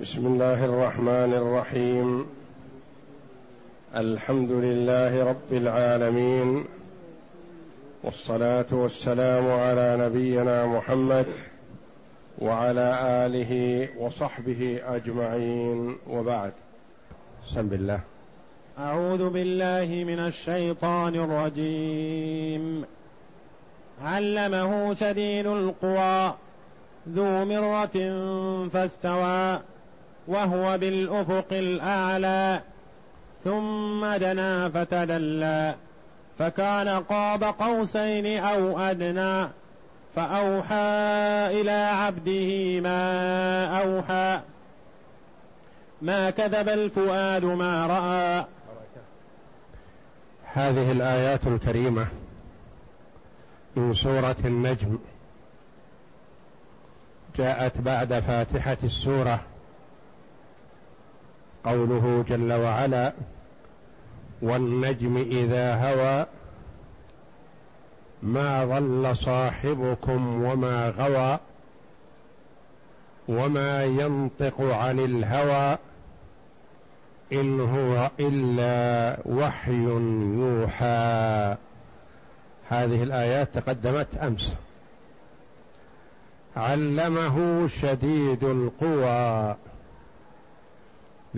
بسم الله الرحمن الرحيم. الحمد لله رب العالمين. والصلاة والسلام على نبينا محمد وعلى آله وصحبه أجمعين. وبعد. بسم الله. أعوذ بالله من الشيطان الرجيم. علمه شديد القوى. ذو مرة فاستوى. وهو بالأفق الأعلى ثم دنا فتدلى فكان قاب قوسين أو أدنى فأوحى إلى عبده ما أوحى. ما كذب الفؤاد ما رأى. هذه الآيات الكريمة من سورة النجم جاءت بعد فاتحة السورة. قوله جل وعلا والنجم إذا هوى ما ضل صاحبكم وما غوى وما ينطق عن الهوى إن هو إلا وحي يوحى. هذه الآيات تقدمت أمس. علمه شديد القوى.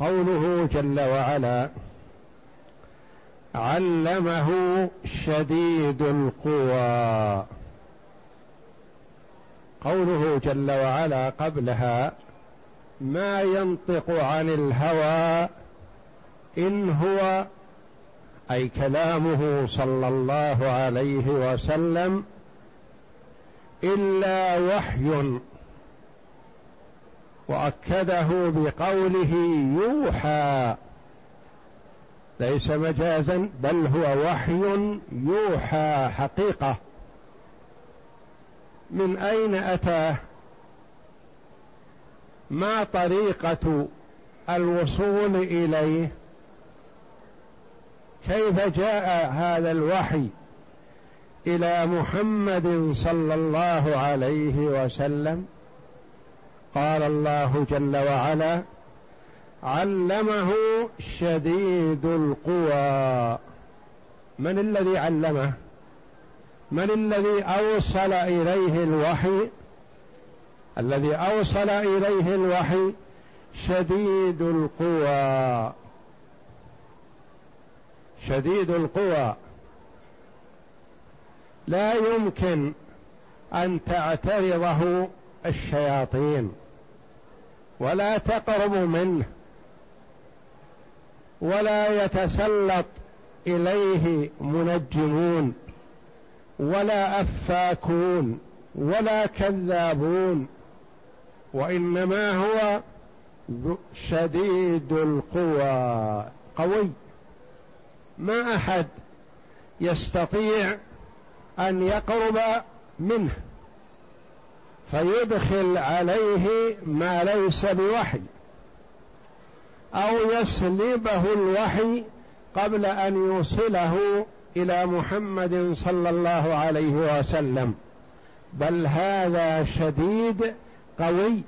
قوله جل وعلا علمه شديد القوى. قوله جل وعلا قبلها ما ينطق عن الهوى إن هو أي كلامه صلى الله عليه وسلم إلا وحي وأكده بقوله يوحى. ليس مجازا بل هو وحي يوحى حقيقة. من أين أتاه؟ ما طريقة الوصول إليه؟ كيف جاء هذا الوحي إلى محمد صلى الله عليه وسلم؟ قال الله جل وعلا علمه شديد القوى. من الذي علمه؟ من الذي أوصل إليه الوحي؟ الذي أوصل إليه الوحي شديد القوى. شديد القوى. لا يمكن أن تعترضه الشياطين ولا تقرب منه ولا يتسلط إليه منجمون ولا أفاكون ولا كذابون وإنما هو شديد القوى. قوي. ما أحد يستطيع أن يقرب منه. فيدخل عليه ما ليس بوحي أو يسلبه الوحي قبل أن يوصله إلى محمد صلى الله عليه وسلم. بل هذا شديد قوي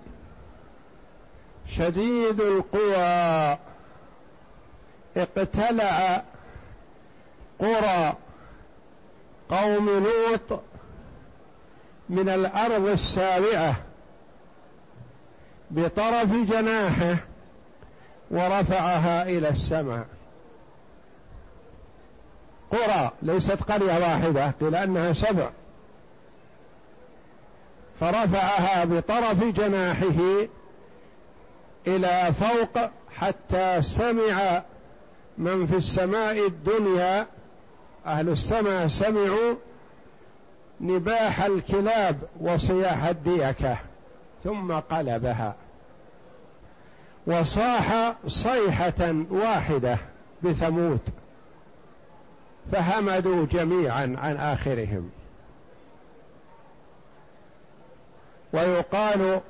شديد القوى. اقتلع قرى قوم لوط من الأرض السابعة بطرف جناحه ورفعها إلى السماء. قرى ليست قرية واحدة قيل أنها سبع. فرفعها بطرف جناحه إلى فوق حتى سمع من في السماء الدنيا. أهل السماء سمعوا نباح الكلاب وصياح الديكة ثم قلبها. وصاح صيحة واحدة بثمود فهمدوا جميعا عن آخرهم. ويقال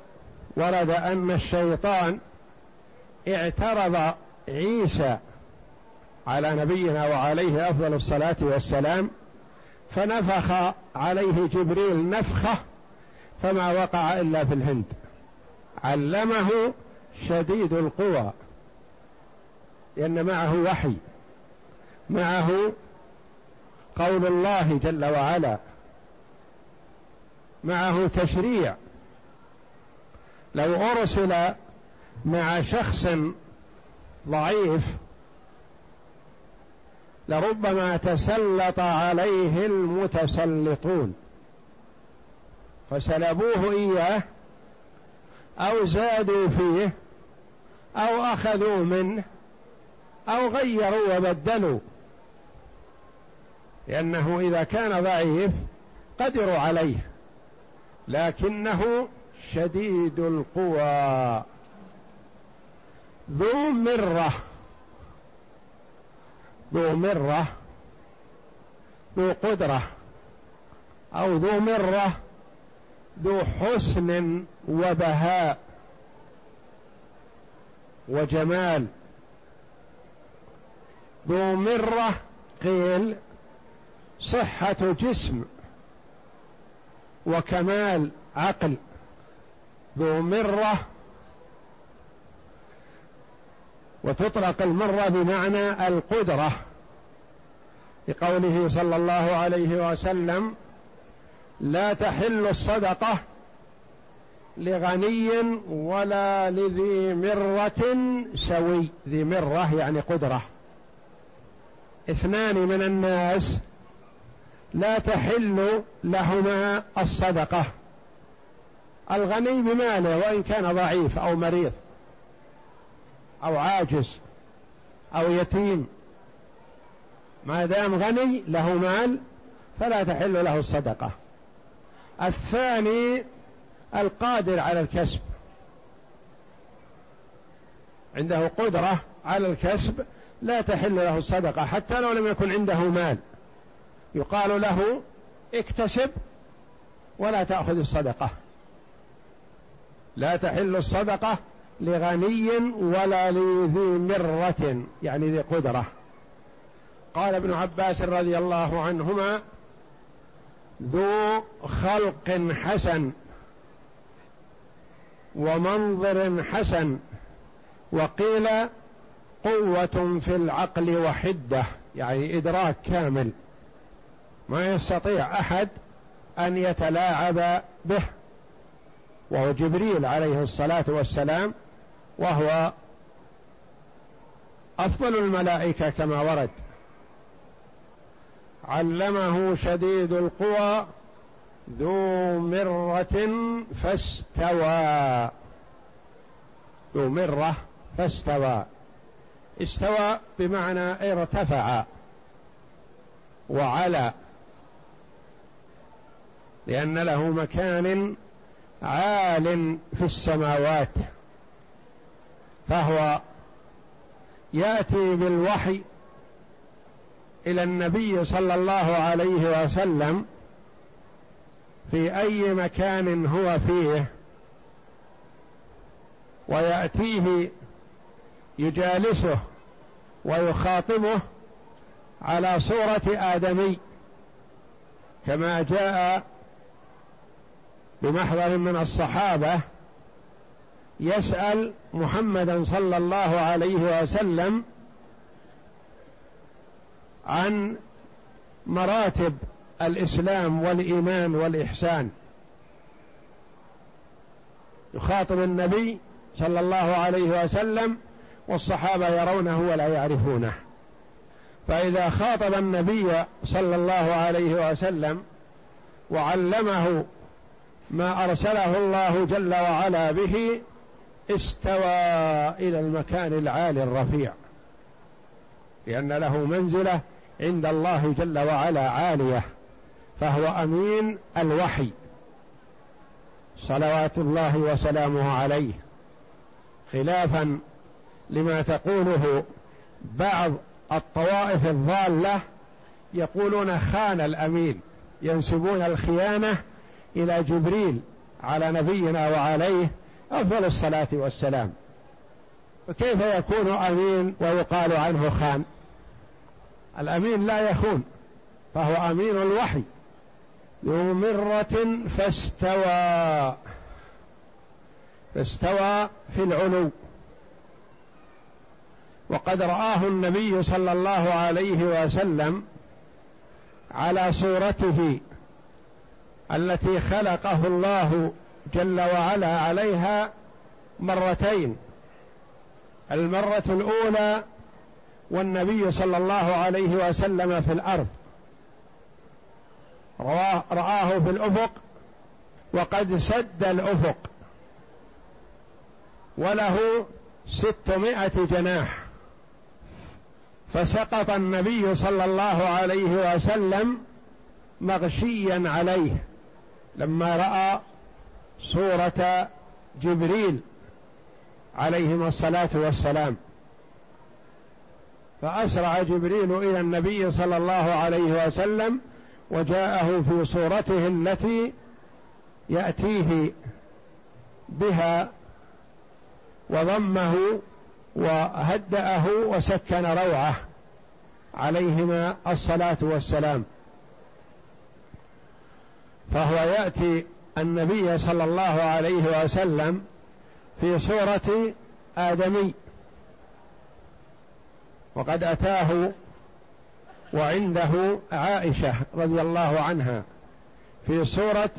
ورد أن الشيطان اعترض عيسى على نبينا وعليه أفضل الصلاة والسلام فنفخ عليه جبريل نفخة فما وقع إلا في الهند. علمه شديد القوى لأن معه وحي معه قول الله جل وعلا معه تشريع. لو أرسل مع شخص ضعيف لربما تسلط عليه المتسلطون. فسلبوه إياه أو زادوا فيه أو أخذوا منه أو غيروا وبدلوا. لأنه إذا كان ضعيف قدروا عليه لكنه شديد القوى. ذو مرة. ذو مرة ذو قدرة أو ذو مرة ذو حسن وبهاء وجمال. ذو مرة قيل صحة جسم وكمال عقل. ذو مرة وتطلق المره بمعنى القدرة لقوله صلى الله عليه وسلم لا تحل الصدقة لغني ولا لذي مرة سوي. ذي مرة يعني قدرة. اثنان من الناس لا تحل لهما الصدقة الغني بماله وإن كان ضعيف أو مريض. أو عاجز أو يتيم. ما دام غني له مال فلا تحل له الصدقة. الثاني القادر على الكسب. عنده قدرة على الكسب لا تحل له الصدقة حتى لو لم يكن عنده مال. يقال له اكتسب ولا تأخذ الصدقة. لا تحل الصدقة لغني ولا لذي مرة يعني ذي قدرة. قال ابن عباس رضي الله عنهما ذو خلق حسن ومنظر حسن وقيل قوة في العقل وحدة يعني إدراك كامل. ما يستطيع أحد أن يتلاعب به. وهو جبريل عليه الصلاة والسلام وهو أفضل الملائكة كما ورد. علمه شديد القوى ذو مرة فاستوى. ذو مرة فاستوى. استوى بمعنى ارتفع وعلى لأن له مكان عال في السماوات. فهو يأتي بالوحي إلى النبي صلى الله عليه وسلم في أي مكان هو فيه ويأتيه يجالسه ويخاطبه على صورة آدمي كما جاء بمحضر من الصحابة يسأل محمدا صلى الله عليه وسلم عن مراتب الإسلام والإيمان والإحسان. يخاطب النبي صلى الله عليه وسلم والصحابة يرونه ولا يعرفونه. فإذا خاطب النبي صلى الله عليه وسلم وعلمه ما أرسله الله جل وعلا به استوى إلى المكان العالي الرفيع لأن له منزلة عند الله جل وعلا عالية فهو أمين الوحي. صلوات الله وسلامه عليه. خلافا لما تقوله بعض الطوائف الضالة يقولون خان الأمين ينسبون الخيانة إلى جبريل على نبينا وعليه أفضل الصلاة والسلام. فكيف يكون أمين ويقال عنه خان؟ الأمين لا يخون فهو أمين الوحي. ذو مرة فاستوى فاستوى في العلو. وقد رآه النبي صلى الله عليه وسلم على صورته التي خلقه الله جل وعلا عليها مرتين. المرة الأولى والنبي صلى الله عليه وسلم في الأرض. رآه في الأفق وقد سد الأفق. وله ستمائة جناح. فسقط النبي صلى الله عليه وسلم مغشيا عليه. لما رأى صورة جبريل عليهما الصلاة والسلام. فأسرع جبريل إلى النبي صلى الله عليه وسلم وجاءه في صورته التي يأتيه بها وضمه وهدأه وسكن روعه عليهما الصلاة والسلام. فهو يأتي النبي صلى الله عليه وسلم في صورة آدمي. وقد أتاه وعنده عائشة رضي الله عنها في صورة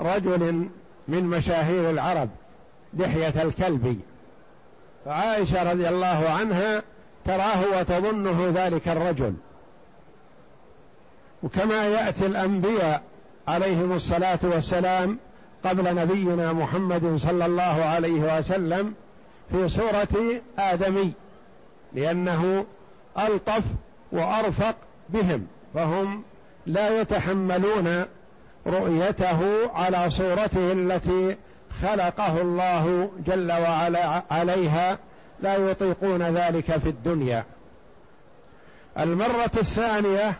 رجل من مشاهير العرب دحية الكلبي فعائشة رضي الله عنها تراه وتظنه ذلك الرجل. وكما يأتي الأنبياء عليهم الصلاة والسلام قبل نبينا محمد صلى الله عليه وسلم في صورة آدمي لأنه ألطف وأرفق بهم فهم لا يتحملون رؤيته على صورته التي خلقه الله جل وعلا عليها لا يطيقون ذلك في الدنيا. المرة الثانية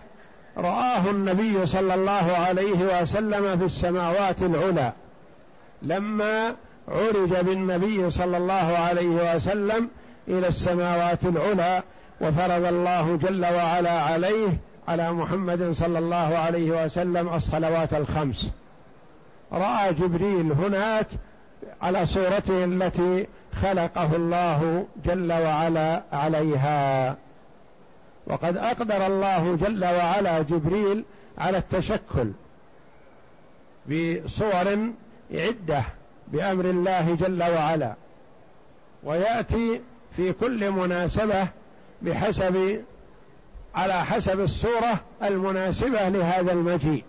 رآه النبي صلى الله عليه وسلم في السماوات العلى. لما عرج بالنبي صلى الله عليه وسلم إلى السماوات العلى وفرض الله جل وعلا عليه على محمد صلى الله عليه وسلم الصلوات الخمس. رأى جبريل هناك على صورته التي خلقه الله جل وعلا عليها. وقد أقدر الله جل وعلا جبريل على التشكل بصور عدة بأمر الله جل وعلا ويأتي في كل مناسبة بحسب على حسب الصورة المناسبة لهذا المجيء.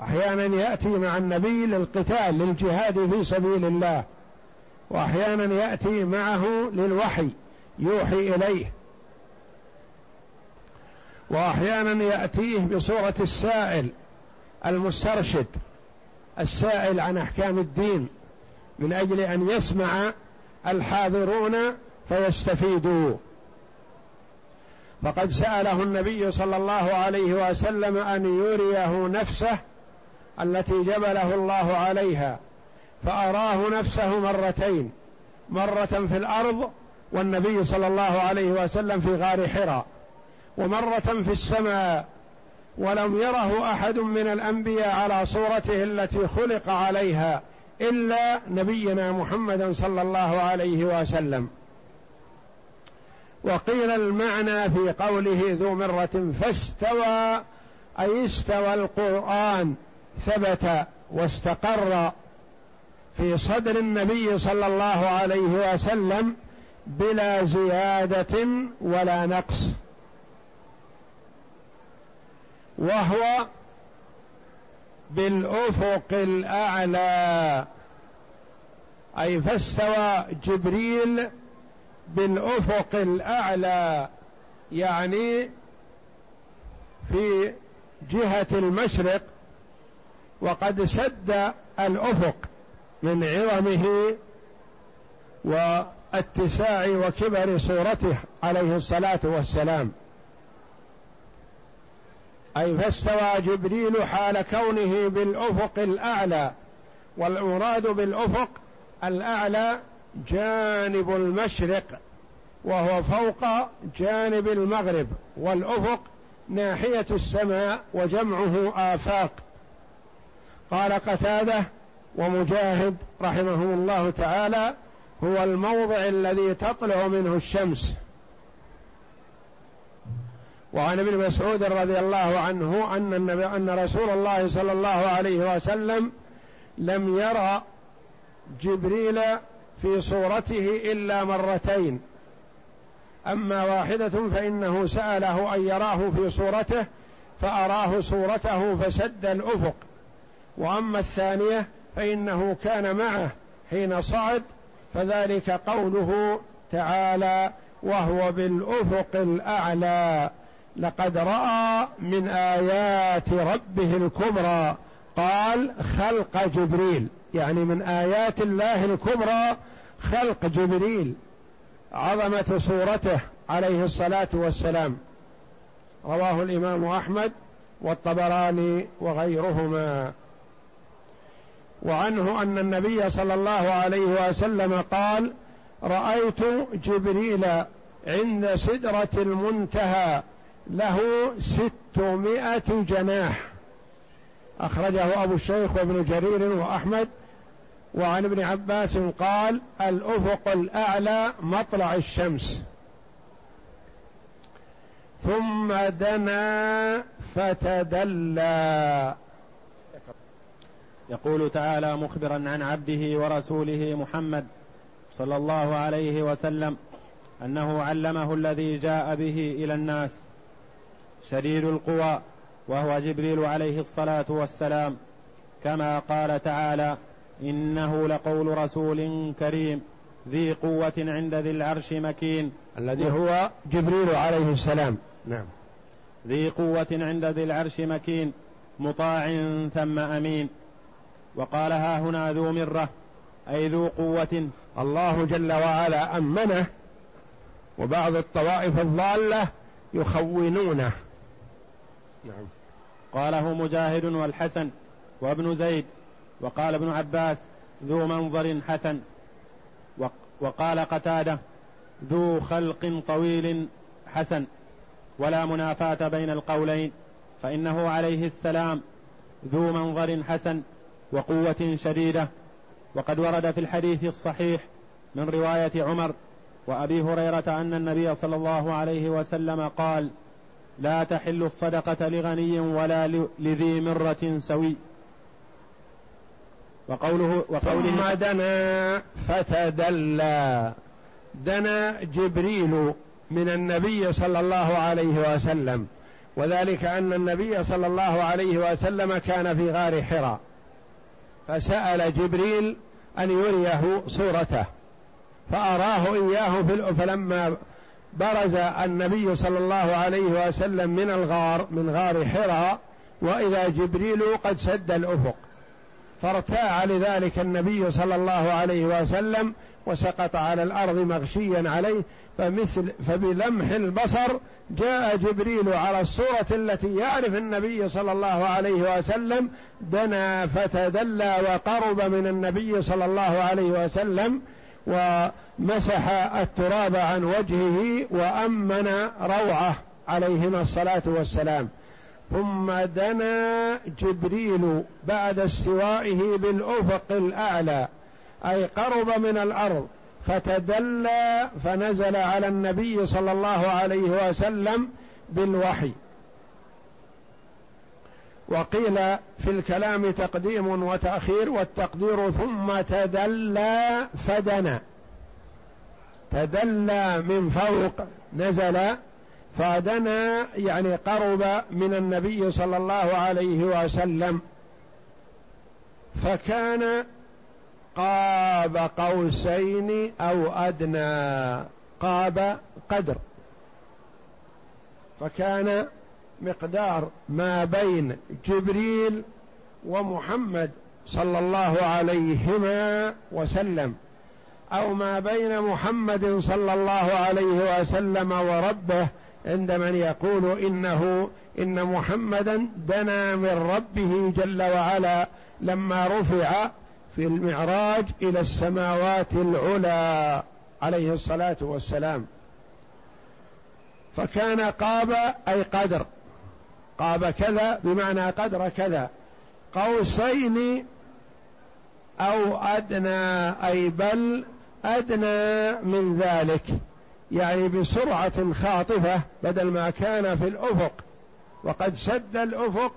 أحيانا يأتي مع النبي للقتال للجهاد في سبيل الله وأحيانا يأتي معه للوحي يوحي إليه. وأحيانا يأتيه بصورة السائل المسترشد السائل عن أحكام الدين من أجل أن يسمع الحاضرون فيستفيدوا. فقد سأله النبي صلى الله عليه وسلم أن يريه نفسه التي جبله الله عليها فأراه نفسه مرتين مرة في الأرض والنبي صلى الله عليه وسلم في غار حراء. ومرة في السماء ولم يره أحد من الأنبياء على صورته التي خلق عليها إلا نبينا محمد صلى الله عليه وسلم. وقيل المعنى في قوله ذو مرة فاستوى أي استوى القرآن ثبت واستقر في صدر النبي صلى الله عليه وسلم بلا زيادة ولا نقص. وهو بالأفق الأعلى. أي فاستوى جبريل بالأفق الأعلى يعني في جهة المشرق وقد سد الأفق من عظمه واتساع وكبر صورته عليه الصلاة والسلام. أي فاستوى جبريل حال كونه بالأفق الأعلى والمراد بالأفق الأعلى جانب المشرق وهو فوق جانب المغرب والأفق ناحية السماء وجمعه آفاق. قال قتادة ومجاهد رحمهم الله تعالى هو الموضع الذي تطلع منه الشمس. وعن ابن مسعود رضي الله عنه أن النبي أن رسول الله صلى الله عليه وسلم لم يرى جبريل في صورته إلا مرتين. أما واحدة فإنه سأله أن يراه في صورته فأراه صورته فسد الأفق. وأما الثانية فإنه كان معه حين صعد فذلك قوله تعالى وهو بالأفق الأعلى. لقد رأى من آيات ربه الكبرى. قال خلق جبريل. يعني من آيات الله الكبرى خلق جبريل. عظمة صورته عليه الصلاة والسلام. رواه الإمام أحمد والطبراني وغيرهما. وعنه أن النبي صلى الله عليه وسلم قال رأيت جبريل عند سدرة المنتهى. له ستمائة جناح. أخرجه أبو الشيخ وابن جرير وأحمد وعن ابن عباس قال الأفق الأعلى مطلع الشمس. ثم دنا فتدلى. يقول تعالى مخبرا عن عبده ورسوله محمد صلى الله عليه وسلم أنه علمه الذي جاء به إلى الناس شديد القوى وهو جبريل عليه الصلاة والسلام. كما قال تعالى إنه لقول رسول كريم ذي قوة عند ذي العرش مكين. الذي هو جبريل عليه السلام. نعم. ذي قوة عند ذي العرش مكين مطاع ثم أمين. وقال ها هنا ذو مرة أي ذو قوة. الله جل وعلا أمنه وبعض الطوائف الضالة يخونونه. نعم. قاله مجاهد والحسن وابن زيد وقال ابن عباس ذو منظر حسن وقال قتادة ذو خلق طويل حسن ولا منافاة بين القولين فإنه عليه السلام ذو منظر حسن وقوة شديدة وقد ورد في الحديث الصحيح من رواية عمر وأبي هريرة أن النبي صلى الله عليه وسلم قال لا تحل الصدقة لغني ولا لذي مرة سوي. وقوله وقوله ثم دنا فتدلى. دنا جبريل من النبي صلى الله عليه وسلم. وذلك أن النبي صلى الله عليه وسلم كان في غار حراء. فسأل جبريل أن يريه صورته. فأراه إياه فلما برز النبي صلى الله عليه وسلم من الغار من غار حراء وإذا جبريل قد سد الأفق. فارتاع لذلك النبي صلى الله عليه وسلم وسقط على الأرض مغشيا عليه فمثل فبلمح البصر جاء جبريل على الصورة التي يعرف النبي صلى الله عليه وسلم دنا فتدلى وقرب من النبي صلى الله عليه وسلم ومسح التراب عن وجهه وأمن روعه عليهما الصلاة والسلام. ثم دنا جبريل بعد استوائه بالأفق الأعلى أي قرب من الأرض فتدلى فنزل على النبي صلى الله عليه وسلم بالوحي. وقيل في الكلام تقديم وتأخير والتقدير ثم تدلى فدنا. تدلى من فوق نزل فدنا يعني قرب من النبي صلى الله عليه وسلم. فكان قاب قوسين أو أدنى قاب قدر. فكان مقدار ما بين جبريل ومحمد صلى الله عليهما وسلم أو ما بين محمد صلى الله عليه وسلم وربه عند من يقول إنه إن محمدا دنا من ربه جل وعلا لما رفع في المعراج إلى السماوات العلى عليه الصلاة والسلام. فكان قاب أي قدر. قاب كذا بمعنى قدر كذا. قوسين أو أدنى أي بل أدنى من ذلك. يعني بسرعة خاطفة بدل ما كان في الأفق. وقد سد الأفق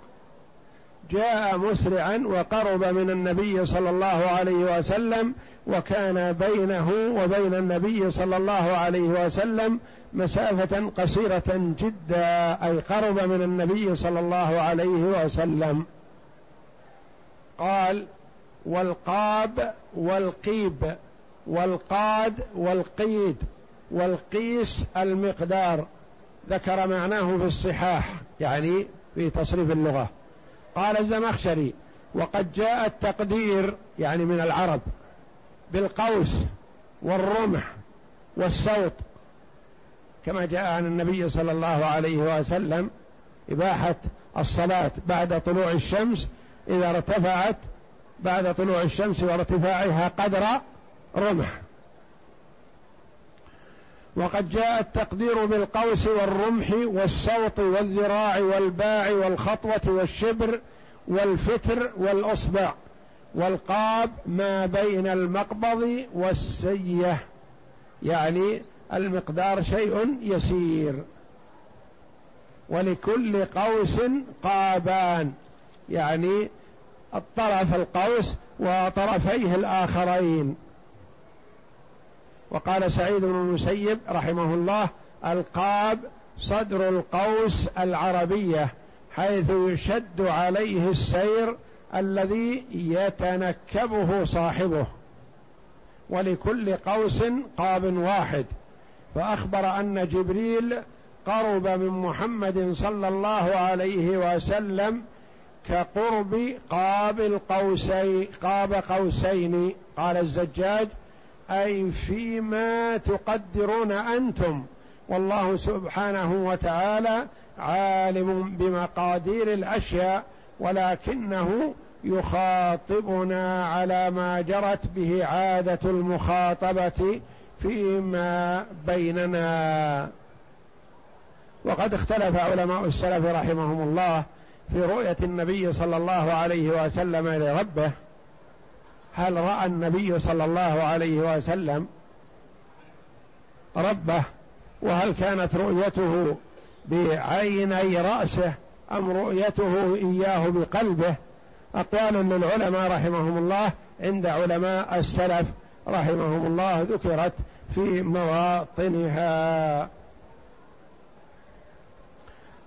جاء مسرعا وقرب من النبي صلى الله عليه وسلم وكان بينه وبين النبي صلى الله عليه وسلم مسافة قصيرة جدا أي قرب من النبي صلى الله عليه وسلم. قال والقاب والقيب والقاد والقيد والقيس المقدار. ذكر معناه في الصحاح يعني في تصريف اللغة. قال الزمخشري وقد جاء التقدير يعني من العرب بالقوس والرمح والصوت كما جاء عن النبي صلى الله عليه وسلم إباحة الصلاة بعد طلوع الشمس إذا ارتفعت بعد طلوع الشمس وارتفاعها قدر رمح. وقد جاء التقدير بالقوس والرمح والسوط والذراع والباع والخطوة والشبر والفتر والأصبع والقاب ما بين المقبض والسية. يعني المقدار شيء يسير. ولكل قوس قابان. يعني الطرف القوس وطرفيه الآخرين. وقال سعيد بن المسيب رحمه الله القاب صدر القوس العربية حيث يشد عليه السير الذي يتنكبه صاحبه. ولكل قوس قاب واحد. فأخبر أن جبريل قرب من محمد صلى الله عليه وسلم كقرب قاب القوسين قاب قوسين. قال الزجاج أي فيما تقدرون أنتم. والله سبحانه وتعالى عالم بمقادير الأشياء ولكنه يخاطبنا على ما جرت به عادة المخاطبة فيما بيننا. وقد اختلف علماء السلف رحمهم الله في رؤية النبي صلى الله عليه وسلم لربه. هل رأى النبي صلى الله عليه وسلم ربه؟ وهل كانت رؤيته بعيني رأسه أم رؤيته إياه بقلبه؟ أقوال للعلماء رحمهم الله عند علماء السلف رحمهم الله ذكرت. في مواطنها.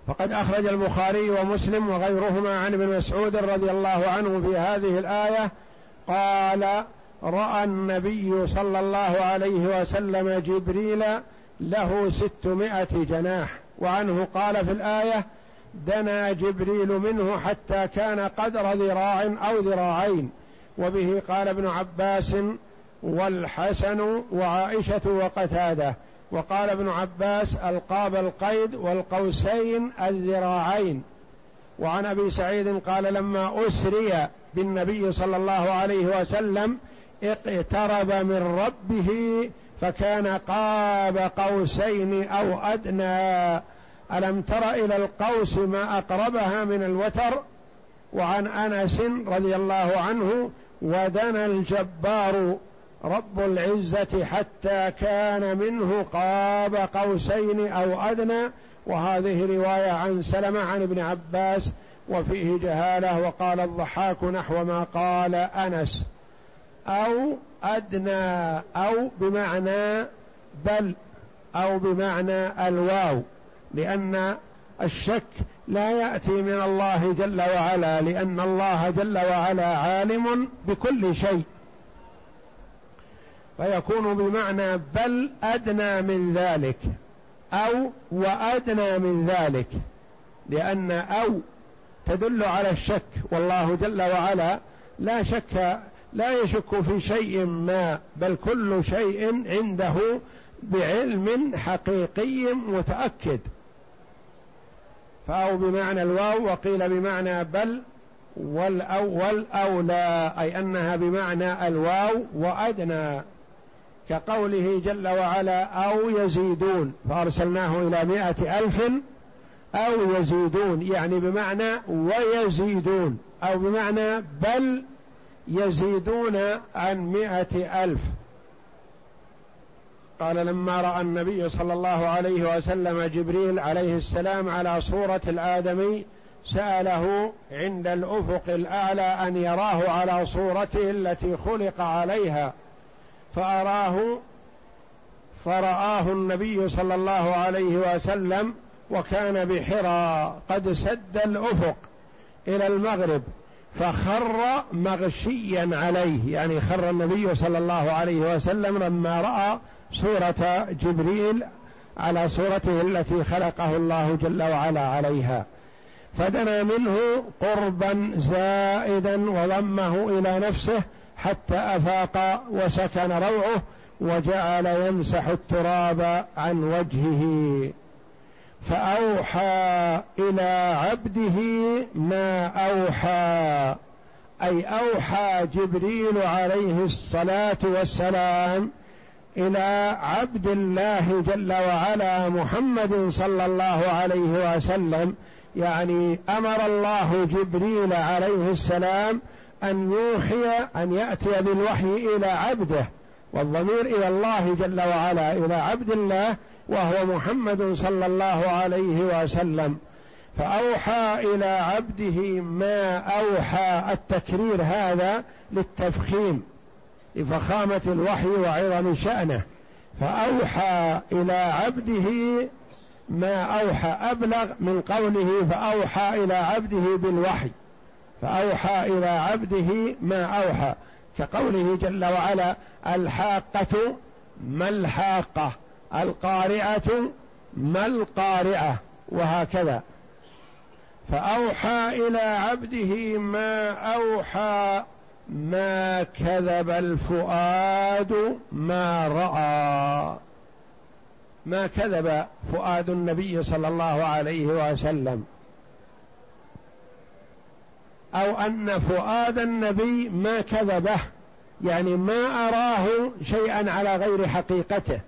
فقد أخرج البخاري ومسلم وغيرهما عن ابن مسعود رضي الله عنه في هذه الآية قال رأى النبي صلى الله عليه وسلم جبريل له ستمائة جناح. وعنه قال في الآية دنا جبريل منه حتى كان قدر ذراع أو ذراعين. وبه قال ابن عباس والحسن وعائشة وقتادة. وقال ابن عباس ألقاب القيد والقوسين الذراعين. وعن أبي سعيد قال لما أسري بالنبي صلى الله عليه وسلم اقترب من ربه فكان قاب قوسين أو أدنى. ألم تر إلى القوس ما أقربها من الوتر؟ وعن أنس رضي الله عنه ودنا الجبار رب العزة حتى كان منه قاب قوسين أو أدنى وهذه رواية عن سلمة عن ابن عباس وفيه جهالة وقال الضحاك نحو ما قال أنس. أو أدنى أو بمعنى بل أو بمعنى الواو لأن الشك لا يأتي من الله جل وعلا لأن الله جل وعلا عالم بكل شيء. فيكون بمعنى بل أدنى من ذلك أو وأدنى من ذلك. لأن أو تدل على الشك والله جل وعلا لا شك لا يشك في شيء ما بل كل شيء عنده بعلم حقيقي متأكد. فأو بمعنى الواو وقيل بمعنى بل والأول أولى أي أنها بمعنى الواو وأدنى. كقوله جل وعلا أو يزيدون فأرسلناه إلى مائة ألف أو يزيدون يعني بمعنى ويزيدون أو بمعنى بل يزيدون عن مائة ألف. قال لما رأى النبي صلى الله عليه وسلم جبريل عليه السلام على صورة الآدمي سأله عند الأفق الأعلى أن يراه على صورته التي خلق عليها؟ فأراه فرآه النبي صلى الله عليه وسلم وكان بحرى قد سد الأفق إلى المغرب فخر مغشيا عليه يعني خر النبي صلى الله عليه وسلم لما رأى صورة جبريل على صورته التي خلقه الله جل وعلا عليها. فدنا منه قربا زائدا وضمه إلى نفسه حتى أفاق وسكن روعه وجعل يمسح التراب عن وجهه. فأوحى إلى عبده ما أوحى أي أوحى جبريل عليه الصلاة والسلام إلى عبد الله جل وعلا محمد صلى الله عليه وسلم. يعني أمر الله جبريل عليه السلام أن يوحي أن يأتي بالوحي إلى عبده والضمير إلى الله جل وعلا إلى عبد الله وهو محمد صلى الله عليه وسلم. فأوحى إلى عبده ما أوحى التكرير هذا للتفخيم لفخامة الوحي وعظم شأنه. فأوحى إلى عبده ما أوحى أبلغ من قوله فأوحى إلى عبده بالوحي. فأوحى إلى عبده ما أوحى كقوله جل وعلا الحاقة ما الحاقة القارعة ما القارعة وهكذا. فأوحى إلى عبده ما أوحى ما كذب الفؤاد ما رأى. ما كذب فؤاد النبي صلى الله عليه وسلم. أو أن فؤاد النبي ما كذبه يعني ما أراه شيئا على غير حقيقته.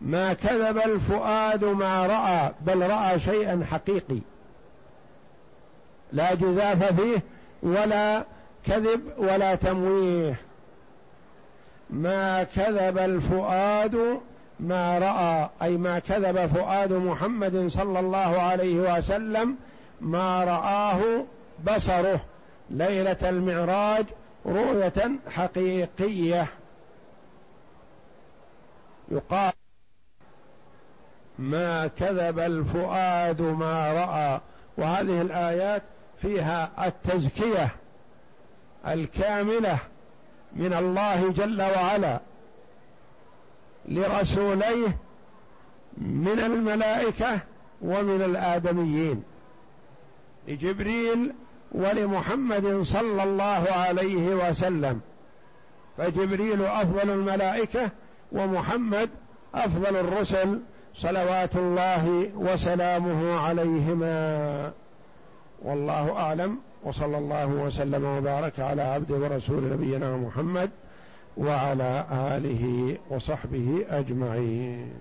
ما كذب الفؤاد ما رأى بل رأى شيئا حقيقي. لا جذاف فيه ولا كذب ولا تمويه. ما كذب الفؤاد ما رأى أي ما كذب فؤاد محمد صلى الله عليه وسلم ما رآه بصره ليلة المعراج رؤية حقيقية. يقال ما كذب الفؤاد ما رأى وهذه الآيات فيها التزكية الكاملة من الله جل وعلا لرسوليه من الملائكة ومن الآدميين. لجبريل ولمحمد صلى الله عليه وسلم فجبريل أفضل الملائكة ومحمد أفضل الرسل صلوات الله وسلامه عليهما. والله أعلم وصلى الله وسلم وبارك على عبده ورسول نبينا محمد وعلى آله وصحبه أجمعين.